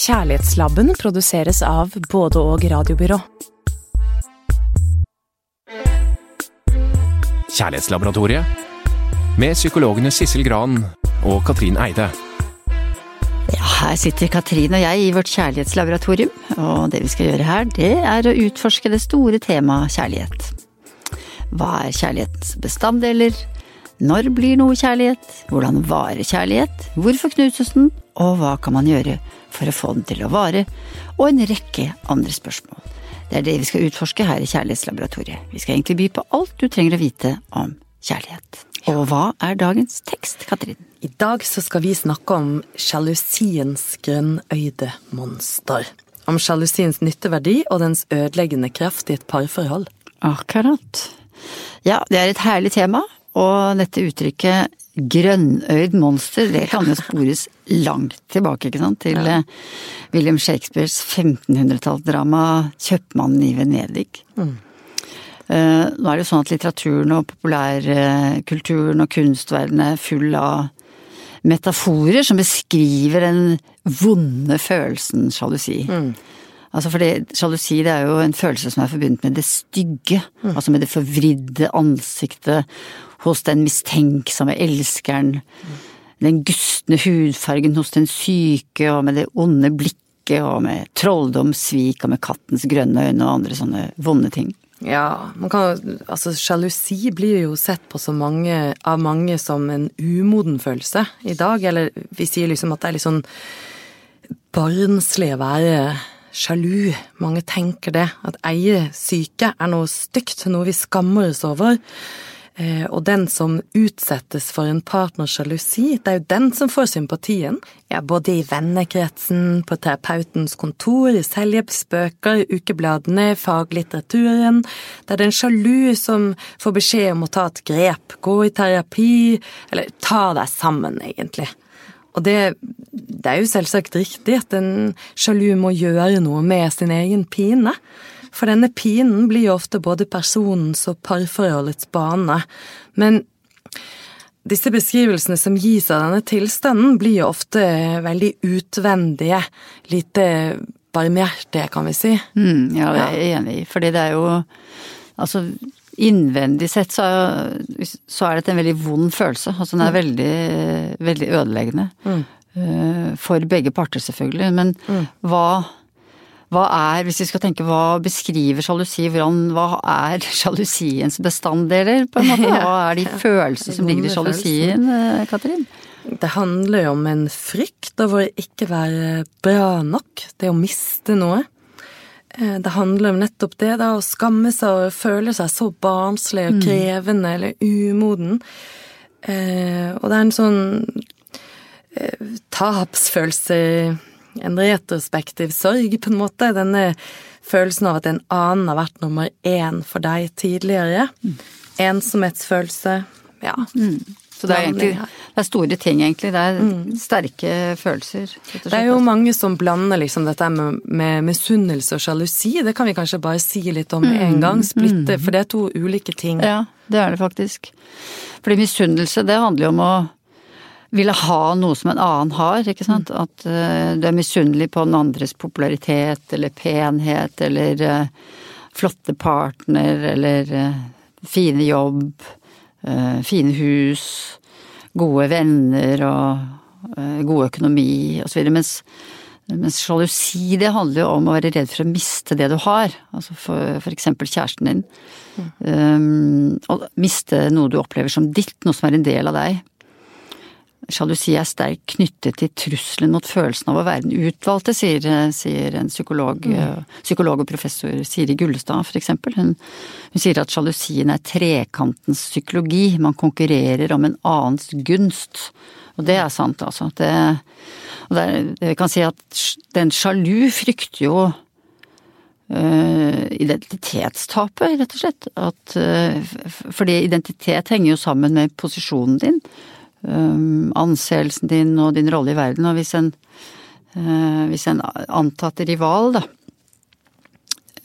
Kjærlighetslabben produseres av både og radiobyrå. Kjærlighetslaboratoriet med psykologene Sissel Gran og Katrin Eide. Ja, her sitter Katrin og jeg i vårt kjærlighetslaboratorium, og det vi skal gjøre her, det er å utforske det store temaet kjærlighet. Hva er kjærlighetens bestanddeler? Når blir noe kjærlighet? Hvordan varer kjærlighet? Hvorfor knuses den? Og hva kan man gjøre for å få den til å vare? Og en rekke andre spørsmål. Det er det vi skal utforske her i Kjærlighetslaboratoriet. Vi skal egentlig by på alt du trenger å vite om kjærlighet. Og hva er dagens tekst, Katrin? I dag så skal vi snakke om sjalusiens grønnøyde monster. Om sjalusiens nytteverdi og dens ødeleggende kraft i et parforhold. Akkurat. Ja, det er et herlig tema, og dette uttrykket grønnøyd monster, det kan jo spores langt tilbake, ikke sant, til ja. Eh, William Shakespeares 1500-tallsdrama 'Kjøpmannen i Venedig'. Mm. Uh, nå er det jo sånn at litteraturen og populærkulturen og kunstverdenen er full av metaforer som beskriver den vonde følelsen sjalusi. Mm. Altså fordi Sjalusi det er jo en følelse som er forbundet med det stygge. Mm. Altså med det forvridde ansiktet hos den mistenksomme elskeren. Den gustne hudfargen hos den syke, og med det onde blikket, og med trolldom, svik, og med kattens grønne øyne og andre sånne vonde ting. Ja, man kan Altså, sjalusi blir jo sett på så mange, av mange som en umoden følelse i dag. Eller vi sier liksom at det er litt sånn barnslig å være sjalu. Mange tenker det, at eie syke er noe stygt, noe vi skammer oss over. Eh, og den som utsettes for en partners sjalusi, det er jo den som får sympatien. Ja, både i vennekretsen, på terapeutens kontor, i selvhjelpsbøker, ukebladene, faglitteraturen. Det er den sjalu som får beskjed om å ta et grep, gå i terapi, eller ta deg sammen, egentlig. Og det, det, er jo selvsagt riktig at en sjalu må gjøre noe med sin egen pine. For denne pinen blir jo ofte både personens og parforholdets bane. Men disse beskrivelsene som gis av denne tilstanden, blir jo ofte veldig utvendige. Lite barmhjertige, kan vi si. Mm, ja, det er jeg enig i. Fordi det er jo Altså, innvendig sett så, så, er dette en veldig vond følelse. Altså den er mm. veldig, veldig ødeleggende. Mm. Uh, for begge parter, selvfølgelig. Men mm. hva, hva er, hvis vi skal tenke hva beskriver sjalusi, hvordan, hva er sjalusiens bestanddeler, på en måte? Hva er de følelsene som ligger i sjalusien, Katrin? Det handler jo om en frykt over å ikke være bra nok, det å miste noe. Eh, det handler om nettopp det, da, å skamme seg og føle seg så barnslig og mm. krevende eller umoden. Eh, og det er en sånn eh, tapsfølelse, en retrospektiv sorg, på en måte. Denne følelsen av at en annen har vært nummer én for deg tidligere. Mm. Ensomhetsfølelse. Ja. Mm. Så det er egentlig det er store ting, egentlig. Det er mm. sterke følelser. Det er jo mange som blander liksom dette med, med misunnelse og sjalusi. Det kan vi kanskje bare si litt om mm. en gang. Splitte, mm. for det er to ulike ting. Ja, det er det faktisk. Fordi misunnelse, det handler jo om å ville ha noe som en annen har, ikke sant. Mm. At uh, du er misunnelig på den andres popularitet eller penhet eller uh, flotte partner eller uh, fine jobb fine hus, gode venner og god økonomi osv. Mens, mens sjalusi, det handler jo om å være redd for å miste det du har. Altså for, for eksempel kjæresten din. Mm. Um, og miste noe du opplever som ditt, noe som er en del av deg. Sjalusi er sterkt knyttet til trusselen mot følelsen av å være den utvalgte, sier, sier en psykolog, mm. Eh, psykolog, og professor Siri Gullestad eksempel. Hun, hun sier at sjalusien er trekantens psykologi, man konkurrerer om en annens gunst. Og det er sant, altså. Det, og det, det kan si at den sjalu frykter jo uh, identitetstapet, rett og slett. At, uh, fordi identitet henger jo sammen med posisjonen din um, anseelsen din og din rolle i verden. Og hvis en, uh, hvis en antatt rival, da,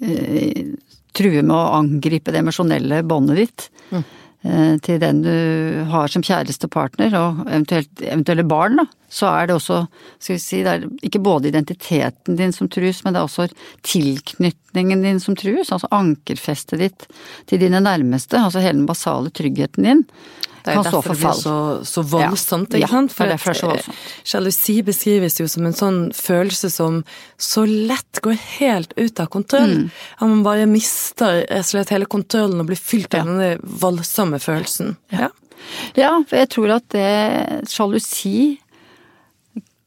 uh, truer med å angripe det emosjonelle båndet ditt, mm. uh, til den du har som kjæreste partner, og eventuelt, eventuelle barn, da, så er det også, skal vi si, det er ikke både identiteten din som trues, men det er også tilknytningen din som trues. Altså ankerfestet ditt til dine nærmeste, altså hele den basale tryggheten din. Det er kan derfor det blir så, så voldsomt, Ja, ja, det derfor det er så eh, voldsomt. Sjalusi beskrives jo som en sånn følelse som så lett går helt ut av kontroll. Mm. At man bare mister slett hele kontrollen og blir fylt av denne voldsomme følelsen. Ja. Ja, for jeg tror at det sjalusi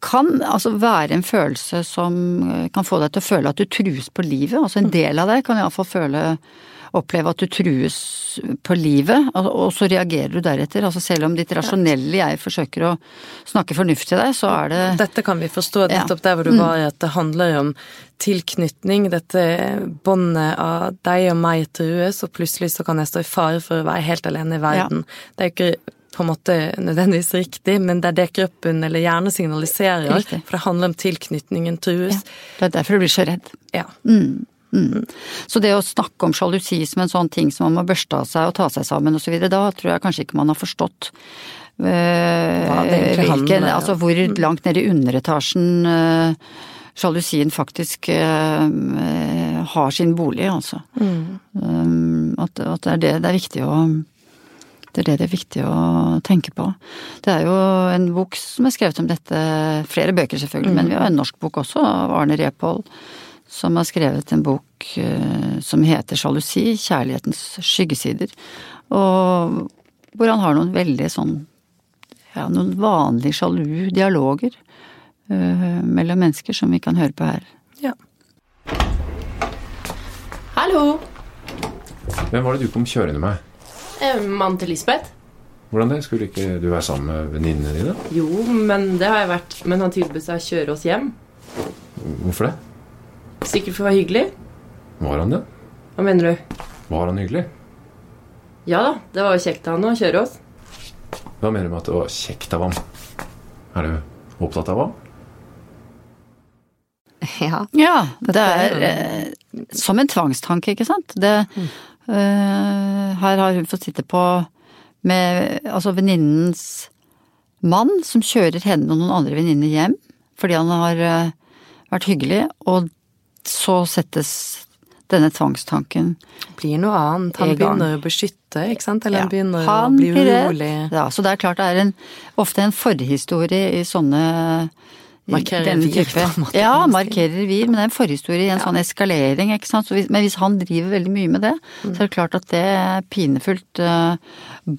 kan altså være en følelse som eh, kan få deg til å føle at du trues på livet. Altså en del av deg kan iallfall føle oppleve at du trues på livet, og så reagerer du deretter. Altså selv om ditt rasjonelle jeg forsøker å snakke fornuft til deg, så er det Dette kan vi forstå Ja. nettopp der hvor du var, at det handler om tilknytning. Dette båndet av deg og meg trues, og plutselig så kan jeg stå i fare for å være helt alene i verden. Det er ikke på en måte nødvendigvis riktig, men det er det kroppen eller hjernen signaliserer. Riktig. For det handler om tilknytningen trues. Det er derfor du blir så redd. Ja. Så det å snakke om sjalusi som en sånn ting som man må børste av seg og ta seg sammen osv., da tror jeg kanskje ikke man har forstått Hva det egentlig handler altså hvor langt nede i underetasjen eh, sjalusien faktisk eh, har sin bolig, altså. Um, at, at det er det det er viktig å det er det det er viktig å tenke på. Det er jo en bok som er skrevet om dette, flere bøker selvfølgelig, men vi har en norsk bok også av Arne Repål, som har skrevet en bok eh, som heter Sjalusi, kjærlighetens skyggesider. Og hvor han har noen veldig sånn ja, noen vanlige sjalu dialoger uh, mellom mennesker som vi kan høre på her. ja. Hallo! Hvem var det du kom kjørende med? Eh, Mannen til Lisbeth? Hvordan det? Skulle ikke du være sammen med venninnene dine? Jo, men det har jeg vært. Men han tilbød seg å kjøre oss hjem. Hvorfor det? Sikkert for å være hyggelig. Var han det? Hva mener du? Var han hyggelig? Ja da, det var jo kjekt av han å kjøre oss. Hva mener du med at det var kjekt av ham? Er du opptatt av ham? ja. Ja, det er eh, som en tvangstanke, ikke sant. Det, eh, her har hun fått sitte på med altså venninnens mann som kjører henne og noen andre venninner hjem fordi han har eh, vært hyggelig, og så settes denne tvangstanken Blir noe annet. Han begynner å beskytte, ikke sant? Eller han begynner Han å bli urolig. Ja, så det er klart det er en, ofte en forhistorie i sånne Markerer revir, type- Ja, markerer revir, men det er en forhistorie i en sånn eskalering, ikke sant. Så hvis, men hvis han driver veldig mye med det, så er det klart at det er pinefullt eh,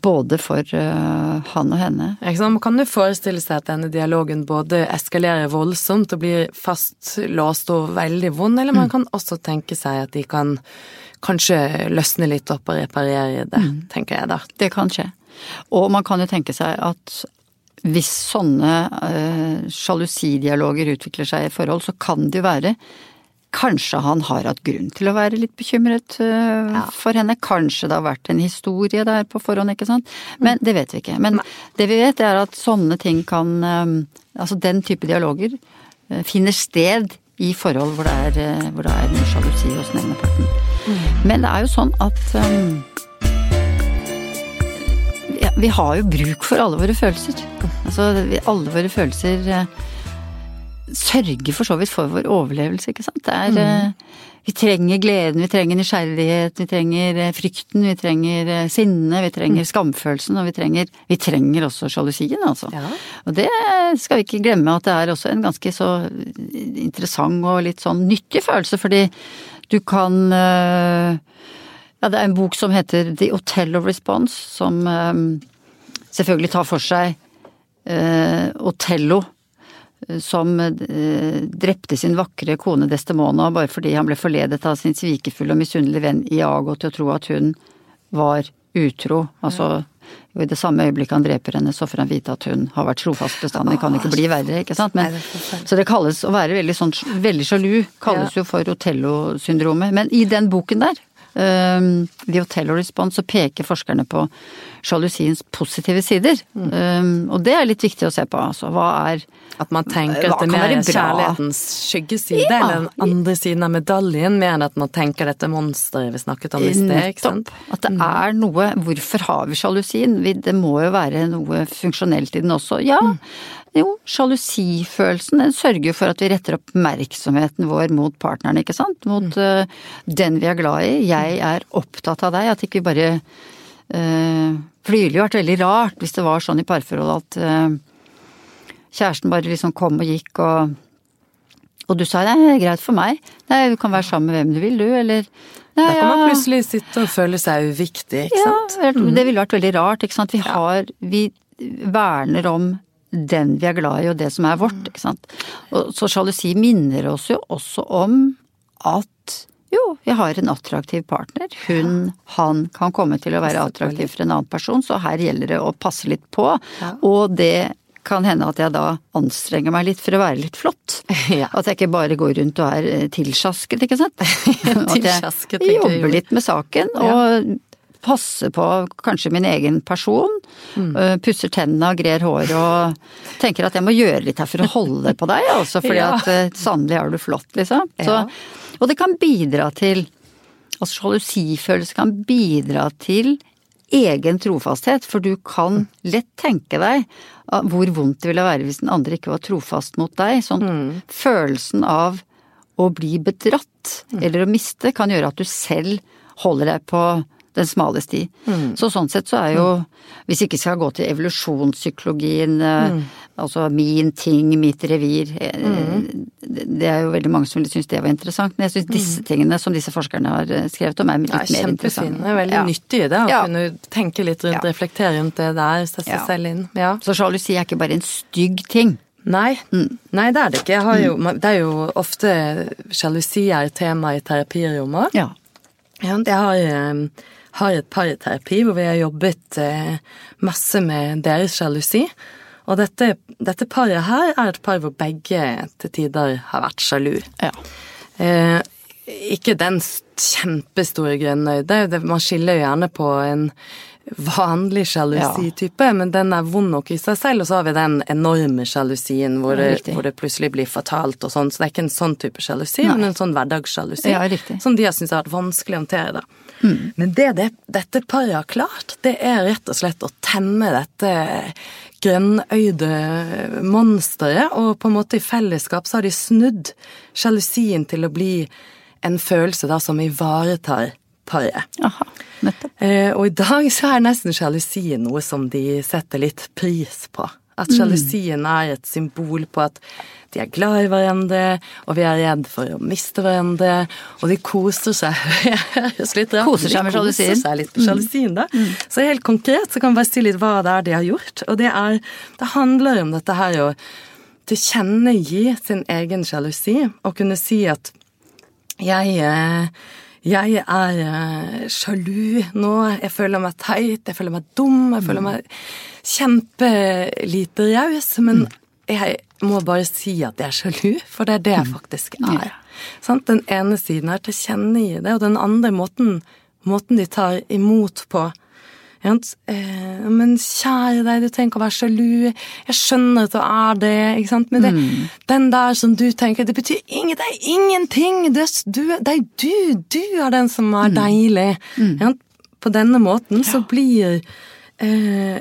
både for eh, han og henne. Ikke sant? Man kan jo forestille seg at denne dialogen både eskalerer voldsomt og blir fastlåst og veldig vond, eller man kan også tenke seg at de kan kanskje løsne litt opp og reparere det, tenker jeg da. Det kan skje. Og man kan jo tenke seg at hvis sånne uh, sjalusidialoger utvikler seg i forhold, så kan det jo være Kanskje han har hatt grunn til å være litt bekymret ja. for henne. Kanskje det har vært en historie der på forhånd, ikke sant. Men det vet vi ikke. Men det vi vet er at sånne ting kan eh, Altså den type dialoger eh, finner sted i forhold hvor det er, eh, hvor det er sjalusi hos den ene parten. Men det er jo sånn at eh, vi har jo bruk for alle våre følelser. Altså, alle våre følelser eh, sørger for så vidt for vår overlevelse, ikke sant. Det er mm. Vi trenger gleden, vi trenger nysgjerrighet, vi trenger eh, frykten, vi trenger eh, sinne, vi trenger skamfølelsen, og vi trenger, vi trenger også sjalusien, altså. Ja. Og det skal vi ikke glemme at det er også en ganske så interessant og litt sånn nyttig følelse, fordi du kan eh, ja, det er en bok som heter The Otello Response, som eh, selvfølgelig tar for seg eh, Otello, eh, som eh, drepte sin vakre kone Destemona bare fordi han ble forledet av sin svikefulle og misunnelige venn Iago til å tro at hun var utro. Altså, og i det samme øyeblikket han dreper henne, så får han vite at hun har vært trofast bestandig. Kan ikke bli verre, ikke sant. Men, så det kalles å være veldig sånn veldig sjalu, kalles jo for Otello-syndromet. Men i den boken der, Um, I Hotel Response så peker forskerne på sjalusiens positive sider. Um, og det er litt viktig å se på, altså. Hva er At man tenker at det mer er kjærlighetens skyggeside, Ja. eller den andre siden av medaljen, mer enn at man tenker dette monsteret vi snakket om i sted, ikke sant? At det er noe Hvorfor har vi sjalusien? Det må jo være noe funksjonelt i den også. Ja, jo, sjalusifølelsen den sørger for at vi retter oppmerksomheten vår mot partneren, ikke sant? Mot eh, den vi er glad i. Jeg er opptatt av deg. At ikke vi bare uh, For det ville jo vært veldig rart hvis det var sånn i parforhold at uh, kjæresten bare liksom kom og gikk og og du sa nei, det er greit for meg. Nei, du kan være sammen med hvem du vil, du, eller Da kan man plutselig sitte og føle seg uviktig, ikke Ja, sant? Ja, det ville vært veldig rart, ikke sant. Vi har Vi verner om den vi er glad i og det som er vårt, ikke sant. Og så sjalusi minner oss jo også om at jo, jeg har en attraktiv partner. Hun, han kan komme til å være attraktiv for en annen person, så her gjelder det å passe litt på. Og det kan hende at jeg da anstrenger meg litt for å være litt flott. Ja. At jeg ikke bare går rundt og er eh, tilsjasket, ikke sant. At Tilsjasket, tenker jeg jobber litt med saken og passer på kanskje min egen person. Mm. øh, Pusser tennene og grer håret og tenker at jeg må gjøre litt her for å holde på deg, altså. Fordi Ja. at øh, sannelig er du flott, liksom. Så, og det kan bidra til Altså sjalusifølelse kan bidra til egen trofasthet, for du kan lett tenke deg ah, hvor vondt det ville være hvis den andre ikke var trofast mot deg. Sånn Mm. følelsen av å bli bedratt eller å miste kan gjøre at du selv holder deg på den smale sti. Mm. Så sånn sett så er jo, hvis ikke skal gå til evolusjonspsykologien, eh, Mm. altså min ting, mitt revir, eh, Mm. det er jo veldig mange som syns det var interessant, men jeg syns disse tingene som disse forskerne har eh, skrevet om er litt Ja, mer interessante. Det er veldig Ja. nyttig det, å Ja. kunne tenke litt rundt, reflektere rundt det der, sette seg Ja. selv inn. Så sjalusi er ikke bare en stygg ting. Nei. Mm. Nei, det er det ikke. Jo, Det er jo ofte sjalusi er tema i terapirommet. Ja. Jeg har, har et parterapi hvor vi har jobbet eh, masse med deres sjalusi. Og dette, dette paret her er et par hvor begge til tider har vært sjalu. Ja. Eh, ikke den kjempestore grønnøyde, man skiller jo gjerne på en vanlig sjalusitype, men den er vond nok i seg selv, og så har vi den enorme sjalusien hvor, Ja, det- hvor det plutselig blir fatalt og sånn, så det er ikke en sånn type sjalusi, men en sånn hverdagssjalusi. Ja. Som de har syntes har vært vanskelig å håndtere, da. Mm. Men det, det dette paret har klart, det er rett og slett å temme dette grønnøyde monsteret, og på en måte i fellesskap så har de snudd sjalusien til å bli en følelse da som ivaretar paret. Aha, nettopp. Eh, og i dag så er nesten sjalusi noe som de setter litt pris på. At sjalusien er et symbol på at de er glad i hverandre, og vi er redd for å miste hverandre, og de koser seg litt rart Koser seg med sjalusien. Koser seg litt med sjalusien, da. Så helt konkret så kan vi bare si litt hva det er de har gjort, og det er Det handler om dette her å tilkjennegi sin egen sjalusi, og kunne si at jeg eh, jeg er eh, sjalu nå, jeg føler meg teit, jeg føler meg dum, jeg føler meg kjempelite raus, men jeg må bare si at jeg er sjalu, for det er det jeg faktisk er. Sant? Den ene siden er til kjenne i det, og den andre måten, måten de tar imot på men kjære deg, du trenger ikke å være sjalu. Jeg skjønner at du er det. ikke sant? Men det, den der som du tenker, det betyr ingen, det er ingenting! Det er, du, det er du! Du er den som er deilig. Mm. på denne måten så blir eh,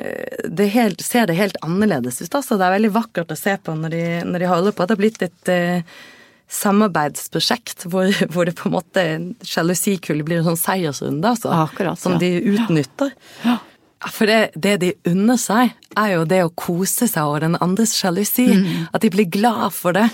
det helt, ser det helt annerledes ut. Altså. Det er veldig vakkert å se på når de, når de holder på. Det har blitt et eh, samarbeidsprosjekt hvor, hvor det på en måte sjalusikull blir en sånn seiersrunde, altså. Akkurat, som ja. de utnytter. Ja, For det, det de unner seg, er jo det å kose seg over den andres sjalusi. Mm. At de blir glad for det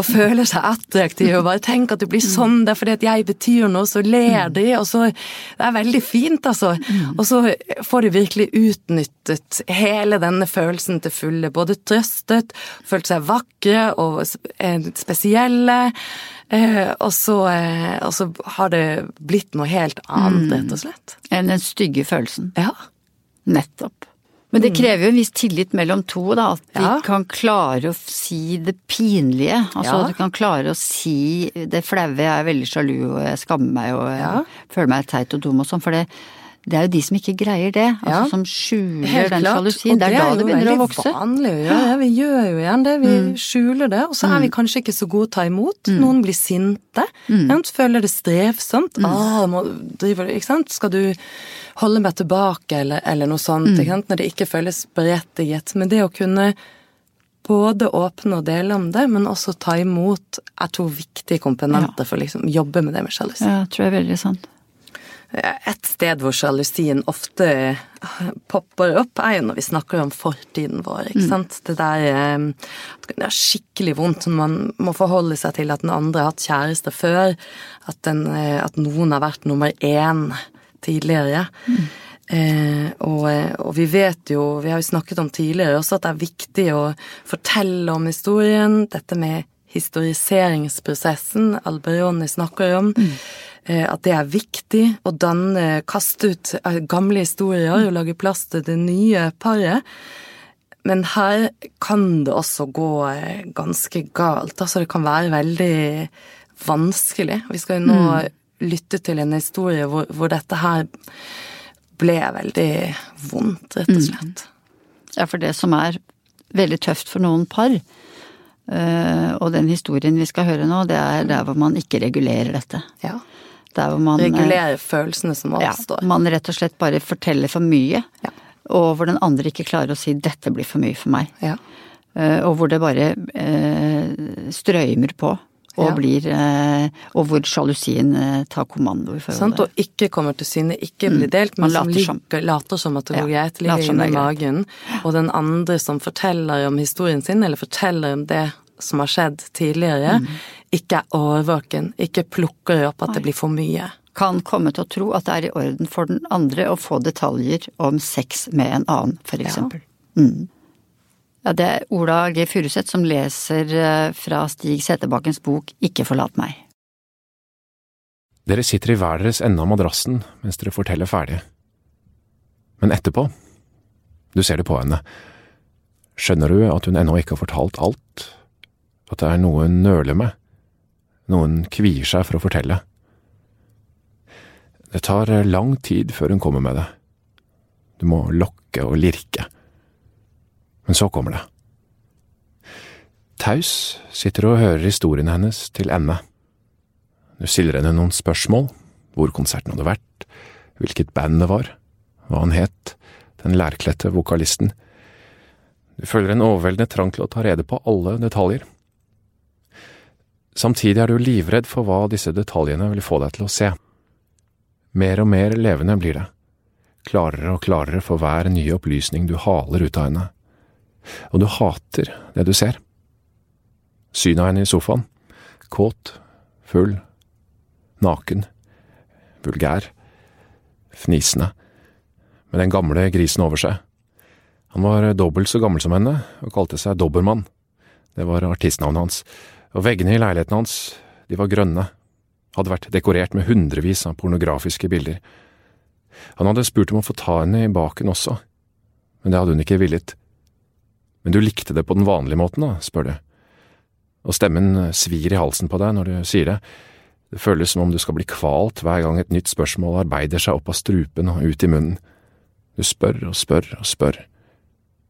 og føler seg attraktive. og bare Tenk at du blir sånn, det er fordi at jeg betyr noe, så ler Mm. de. og så, Det er veldig fint, altså. Og så får de virkelig utnyttet hele denne følelsen til fulle. Både trøstet, følt seg vakre og eh, spesielle. Eh, og, så, eh, og så har det blitt noe helt annet, Mm. rett og slett. Enn den stygge følelsen. Ja. Nettopp. Men det krever jo en viss tillit mellom to, da. At de Ja. kan klare å si det pinlige. Altså Ja. at du kan klare å si det flaue, jeg er veldig sjalu og jeg skammer meg og jeg Ja. føler meg teit og dum og sånn. For det, det er jo de som ikke greier det. Altså Ja. som skjuler Helt den sjalusien. Det er da det begynner å vokse. Mm. vanlig å gjøre. Vi gjør jo igjen det. Vi skjuler det, og så er vi kanskje ikke så gode å ta imot. Noen blir sinte. sant? Føler det strevsomt. Ah, må, driver ikke sant? Skal du holde meg tilbake, eller, eller noe sånt, ikke sant? når det ikke føles berettiget. Men det å kunne både åpne og dele om det, men også ta imot, er to viktige komponenter for å liksom jobbe med det med sjalusi. Ja, tror jeg er veldig sant. Et sted hvor sjalusien ofte popper opp, er jo når vi snakker om fortiden vår. ikke sant? Det der at Det er skikkelig vondt når man må forholde seg til at den andre har hatt kjæreste før. At, den, eh, at noen har vært nummer én tidligere. Eh, og, og vi vet jo, vi har jo snakket om tidligere også, at det er viktig å fortelle om historien. Dette med historiseringsprosessen Alberoni snakker om. Mm. At det er viktig å danne, kaste ut eh, gamle historier og lage plass til det nye paret. Men her kan det også gå eh, ganske galt. Altså det kan være veldig vanskelig. Vi skal jo nå lytte til en historie hvor, hvor dette her ble veldig vondt, rett og slett. Ja, for det som er veldig tøft for noen par, eh, og den historien vi skal høre nå, det er der hvor man ikke regulerer dette. Ja. Der hvor man Regulerer følelsene som ja, man rett og slett bare forteller for mye, Ja. og hvor den andre ikke klarer å si 'dette blir for mye for meg'. Ja. Eh, Og hvor det bare eh, strøymer på. Og, Ja. blir, eh, og hvor sjalusien eh, tar kommando i Sant? forholdet. Og ikke kommer til syne, ikke blir delt, men Man som later som. ligger, later som at det går Ja, greit, later ligger inni magen. Og den andre som forteller om historien sin, eller forteller om det som har skjedd tidligere, Mm. ikke er årvåken, ikke plukker opp at det blir for mye. Kan komme til å tro at det er i orden for den andre å få detaljer om sex med en annen, for eksempel. Mm. Ja, det er Ola G. Furuseth som leser eh, fra Stig Settebakkens bok Ikke forlat meg. Dere sitter i hver deres ende av madrassen mens dere forteller ferdig. Men etterpå, du ser det på henne, skjønner du at hun ennå ikke har fortalt alt, at det er noe hun nøler med, noe hun kvier seg for å fortelle. Det tar lang tid før hun kommer med det. Du må lokke og lirke. Men så kommer det. Taus sitter og hører historien hennes til ende. Du stiller henne noen spørsmål, hvor konserten hadde vært, hvilket band det var, hva han het, den lærkledte vokalisten. Du føler en overveldende trang til å ta rede på alle detaljer. Samtidig er du livredd for hva disse detaljene vil få deg til å se. Mer og mer levende blir det, klarere og klarere for hver nye opplysning du haler ut av henne. Og du hater det du ser. Synet av henne i sofaen, kåt, full, naken, vulgær, fnisende, med den gamle grisen over seg. Han var dobbelt så gammel som henne og kalte seg Dobbermann. Det var artistnavnet hans, og veggene i leiligheten hans, de var grønne, hadde vært dekorert med hundrevis av pornografiske bilder. Han hadde spurt om å få ta henne i baken også, men det hadde hun ikke villet. Men du likte det på den vanlige måten, da, spør du. Og stemmen svir i halsen på deg når du sier det. Det føles som om du skal bli kvalt hver gang et nytt spørsmål arbeider seg opp av strupen og ut i munnen. Du spør og spør og spør,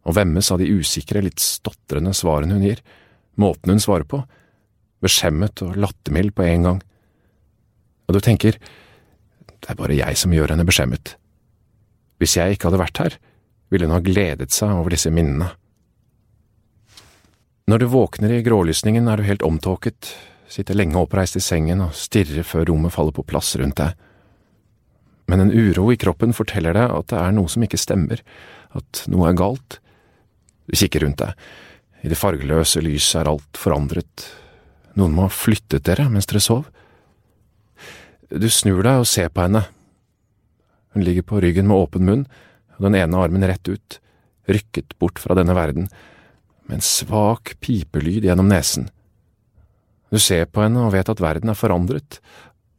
og vemmes av de usikre, litt stotrende svarene hun gir, måten hun svarer på, beskjemmet og lattermild på en gang. Og du tenker, det er bare jeg som gjør henne beskjemmet. Hvis jeg ikke hadde vært her, ville hun ha gledet seg over disse minnene. Når du våkner i grålysningen er du helt omtåket, sitter lenge oppreist i sengen og stirrer før rommet faller på plass rundt deg. Men en uro i kroppen forteller deg at det er noe som ikke stemmer, at noe er galt. Du kikker rundt deg. I det fargeløse lyset er alt forandret. Noen må ha flyttet dere mens dere sov. Du snur deg og ser på henne. Hun ligger på ryggen med åpen munn, og den ene armen rett ut, rykket bort fra denne verden, med en svak pipelyd gjennom nesen. Du ser på henne og vet at verden er forandret,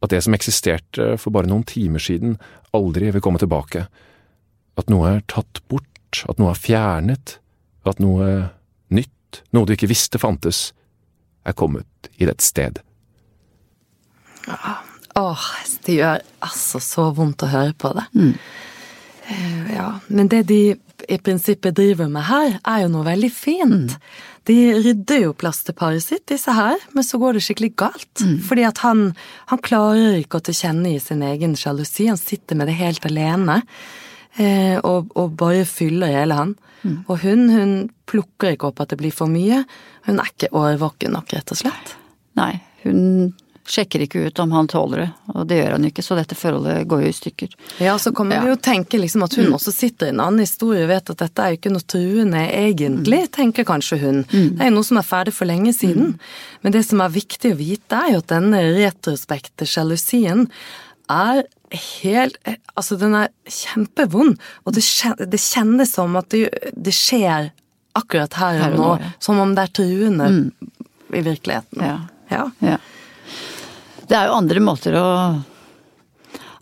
at det som eksisterte for bare noen timer siden, aldri vil komme tilbake, at noe er tatt bort at noe er fjernet, at noe nytt, noe du ikke visste fantes, er kommet i dette sted. Åh, det gjør altså så vondt å høre på det. Eh, Ja, men det de i prinsippet driver med her, er jo noe veldig fint. De rydder jo plass til paret sitt, disse her, men så går det skikkelig galt. Fordi at han, han klarer ikke å tilkjennegi sin egen sjalusi, han sitter med det helt alene. eh, Og, og bare fyller hele han. Og hun, hun plukker ikke opp at det blir for mye. Hun er ikke årvåken nok, rett og slett. Nei, hun sjekker ikke ut om han tåler det, og det gjør han ikke, så dette forholdet går jo i stykker. Ja, så kan man Ja. jo tenke liksom at hun også sitter i en annen historie og vet at dette er jo ikke noe truende egentlig, tenker kanskje hun. Det er jo noe som er ferdig for lenge siden. Men det som er viktig å vite, er jo at denne retrospekte sjalusien er helt Altså, den er kjempevond, og det, det kjennes som at det, det skjer akkurat her og nå, som om det er truende i virkeligheten. Ja. ja. Ja. Det er jo andre måter å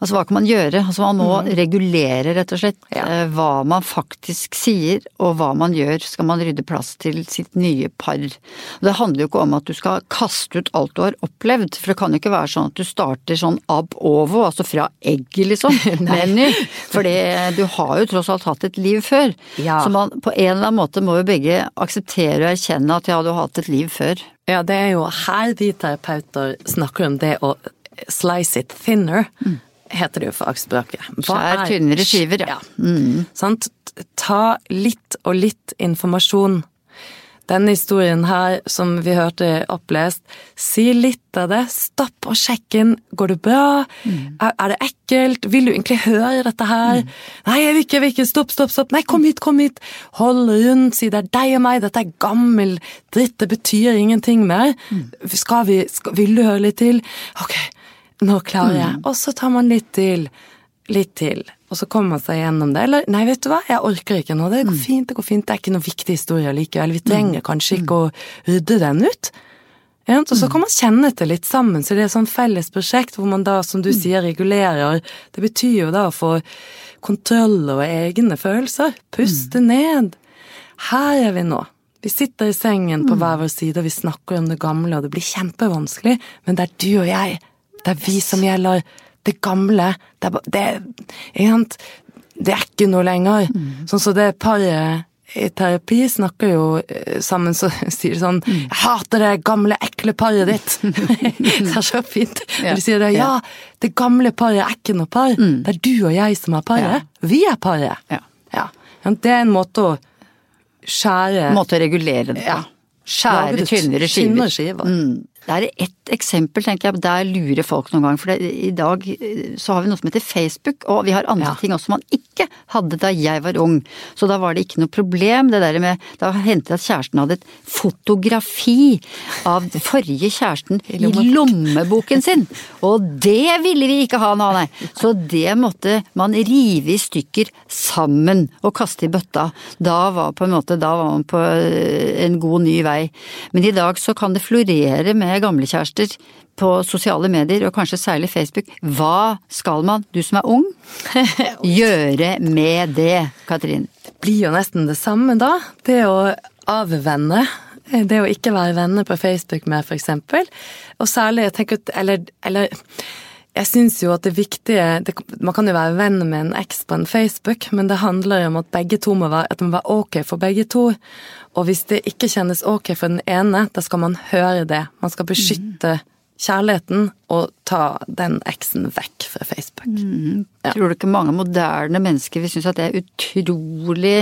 Altså hva kan man gjøre? Altså man må regulere rett og slett Ja. eh, hva man faktisk sier og hva man gjør skal man rydde plass til sitt nye par. Og det handler jo ikke om at du skal kaste ut alt du har opplevd, for det kan jo ikke være sånn at du starter sånn ab ovo, altså fra egget liksom, med. For du har jo tross alt hatt et liv før. Ja. Så man på en eller annen måte må jo begge akseptere og erkjenne at ja, du har hatt et liv før. Ja, det er jo her vi terapeuter snakker om det å slice it thinner, heter det jo for fagspråket. Skjær er- tynnere skiver, ja. Sant? Ta litt og litt informasjon. Denne historien her som vi hørte opplest, si litt av det. Stopp og sjekk inn. Går det bra? Er, er det ekkelt? Vil du egentlig høre dette her? Nei, jeg vil ikke, jeg vil ikke. Stopp, stopp, stopp. Nei, kom hit, kom hit. Hold rundt, si det er deg og meg, dette er gammel dritt, det betyr ingenting mer. Skal vi, skal du høre litt til? Ok, nå klarer jeg. Og så tar man litt til. Litt til. Og så kommer man seg gjennom det. Eller nei, vet du hva, jeg orker ikke nå. Det går fint, det går fint. Det er ikke noen viktig historie likevel. Vi trenger kanskje ikke å rydde den ut. Og så kan man kjenne det litt sammen, så det er sånn felles prosjekt hvor man da, som du sier, regulerer. Det betyr jo da å få kontroll over egne følelser. Puste ned. Her er vi nå. Vi sitter i sengen på hver vår side, og vi snakker om det gamle, og det blir kjempevanskelig, men det er du og jeg. Det er vi som gjelder. Det gamle. Det er, det, det er ikke noe lenger. Sånn som det paret i terapi snakker jo eh, sammen, så sier de sånn 'Jeg hater det gamle, ekle paret ditt'. det er så fint. Ja. De sier det. Ja, det gamle paret er ikke noe par. Det er du og jeg som er paret. Vi er paret. Ja. Ja. Ja, Det er en måte å skjære måte å regulere det på. Ja. Skjære tynnere skiver. tynnere skiver. Mm. Det er ett eksempel, tenker jeg, der lurer folk noen gang. For det, i dag eh, så har vi noe som heter Facebook, og vi har andre Ja. ting også man ikke hadde da jeg var ung. Så da var det ikke noe problem, det der med Da hendte det at kjæresten hadde et fotografi av forrige kjæresten i lommeboken sin. Og det ville vi ikke ha nå, nei. Så det måtte man rive i stykker sammen og kaste i bøtta. Da var på en måte, da var man på eh, en god ny vei. Men i dag så kan det florere med gamlekjærester på sosiale medier, og kanskje særlig Facebook. Hva skal man, du som er ung, gjøre med det, Katrin? blir jo nesten det samme da. Det å avvenne. Det å ikke være venner på Facebook med, for eksempel. Og særlig, jeg tenker at Eller, eller jeg syns jo at det viktige det, Man kan jo være venn med en eks på en Facebook, men det handler jo om at begge to må være, at det må være ok for begge to. Og hvis det ikke kjennes ok for den ene, da skal man høre det. Man skal beskytte kjærligheten og ta den eksen vekk fra Facebook. Ja. Tror du ikke mange moderne mennesker vil synes at det er utrolig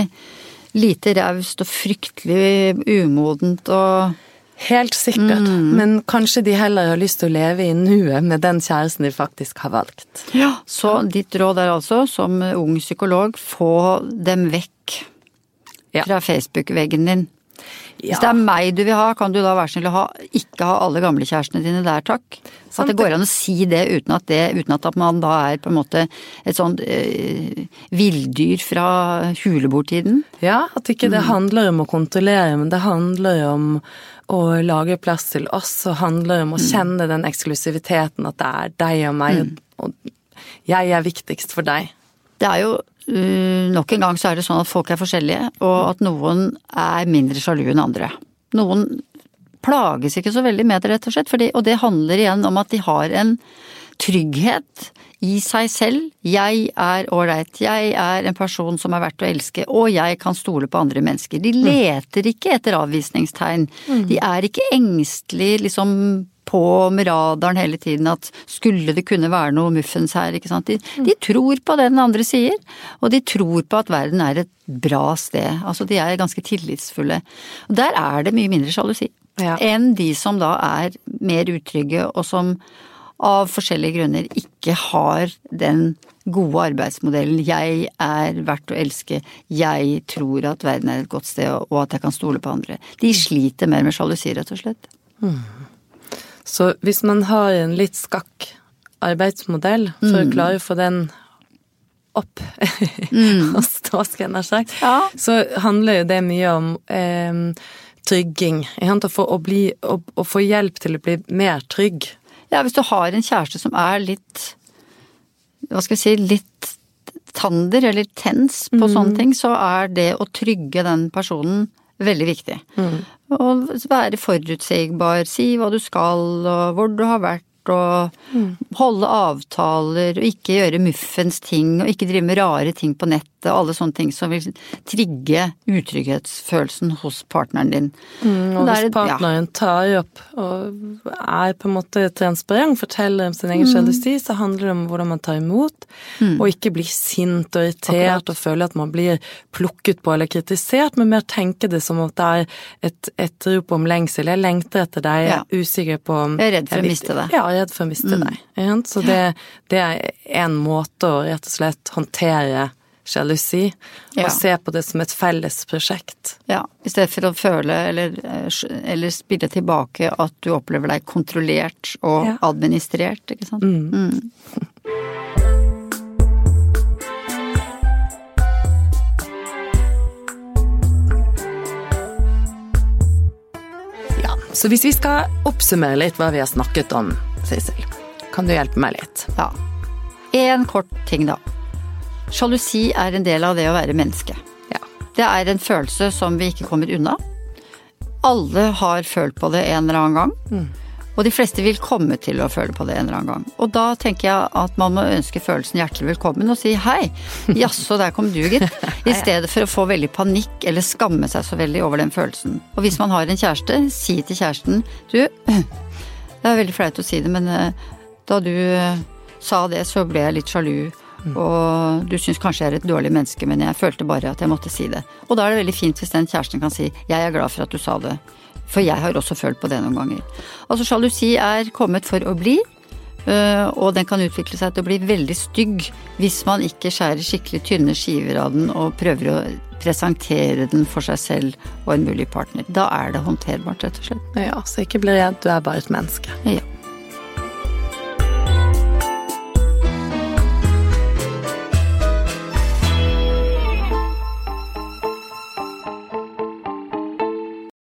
lite raust og fryktelig umodent og Helt sikkert, men kanskje de heller har lyst til å leve i nuet med den kjæresten de faktisk har valgt. Ja, så ditt råd er altså, som ung psykolog, få dem vekk Ja. fra Facebook-veggen din. Ja. Hvis det er meg du vil ha, kan du da være snill å ha, ikke ha alle gamlekjærestene dine der, takk. Så at det går an å si det uten at, det, uten at man da er på en måte et sånt eh, villdyr fra hulebordtiden. Ja, at ikke det handler om å kontrollere, men det handler om å lage plass til oss, og handler om å kjenne den eksklusiviteten, at det er deg og meg, og, og jeg er viktigst for deg. Det er jo uh, Nok en gang så er det sånn at folk er forskjellige, og at noen er mindre sjalu enn andre. Noen plages ikke så veldig med det, rett og slett. Fordi, og det handler igjen om at de har en trygghet i seg selv. Jeg er ålreit, jeg er en person som er verdt å elske, og jeg kan stole på andre mennesker. De leter ikke etter avvisningstegn. De er ikke engstelig liksom på med radaren hele tiden at skulle det kunne være noe muffens her, ikke sant. De, de tror på det den andre sier, og de tror på at verden er et bra sted. Altså de er ganske tillitsfulle. Og der er det mye mindre sjalusi Ja. enn de som da er mer utrygge og som av forskjellige grunner ikke har den gode arbeidsmodellen 'jeg er verdt å elske', 'jeg tror at verden er et godt sted og at jeg kan stole på andre'. De sliter mer med sjalusi, rett og slett. Så hvis man har en litt skakk arbeidsmodell for å klare å få den opp og stå, skal jeg nær sagt, Ja. så handler jo det mye om eh, trygging. Å få, å, bli, å, å få hjelp til å bli mer trygg. Ja, hvis du har en kjæreste som er litt Hva skal vi si litt tander eller tens på sånne ting, så er det å trygge den personen veldig viktig. Og være forutsigbar, si hva du skal og hvor du har vært. Og holde avtaler og ikke gjøre muffens ting og ikke drive med rare ting på nettet. Alle sånne ting som vil trigge utrygghetsfølelsen hos partneren din. Mm, Og hvis partneren ja. tar opp og er på en måte transparent, forteller om sin egen Mm. sjalusi, så handler det om hvordan man tar imot, og ikke blir sint og irritert Akkurat. og føler at man blir plukket på eller kritisert, men mer tenke det som at det er et, et rop om lengsel. Jeg lengter etter deg, jeg Ja. er usikker på om Jeg er redd for å miste. Mm. Ja, redd for å miste deg. Så det, det er en måte å rett og slett håndtere sjalusi, Ja. og se på det som et felles prosjekt. Ja, i stedet for å føle eller, eh, eller spille tilbake at du opplever deg kontrollert og Ja. administrert, ikke sant. Mm. Ja, så hvis vi skal oppsummere litt hva vi har snakket om, Sissel, kan du hjelpe meg litt? Ja. En kort ting, da. Sjalusi er en del av det å være menneske. Ja. Det er en følelse som vi ikke kommer unna. Alle har følt på det en eller annen gang. Og de fleste vil komme til å føle på det en eller annen gang. Og da tenker jeg at man må ønske følelsen hjertelig velkommen og si hei, jaså der kom du gitt. I stedet for å få veldig panikk eller skamme seg så veldig over den følelsen. Og hvis man har en kjæreste, si til kjæresten du, det er veldig flaut å si det, men eh, da du eh, sa det, så ble jeg litt sjalu. Og du syns kanskje jeg er et dårlig menneske, men jeg følte bare at jeg måtte si det. Og da er det veldig fint hvis den kjæresten kan si 'jeg er glad for at du sa det', for jeg har også følt på det noen ganger. Altså sjalusi er kommet for å bli, øh, og den kan utvikle seg til å bli veldig stygg hvis man ikke skjærer skikkelig tynne skiver av den og prøver å presentere den for seg selv og en mulig partner. Da er det håndterbart, rett og slett. Ja, så ikke bli redd, du er bare et menneske. Ja.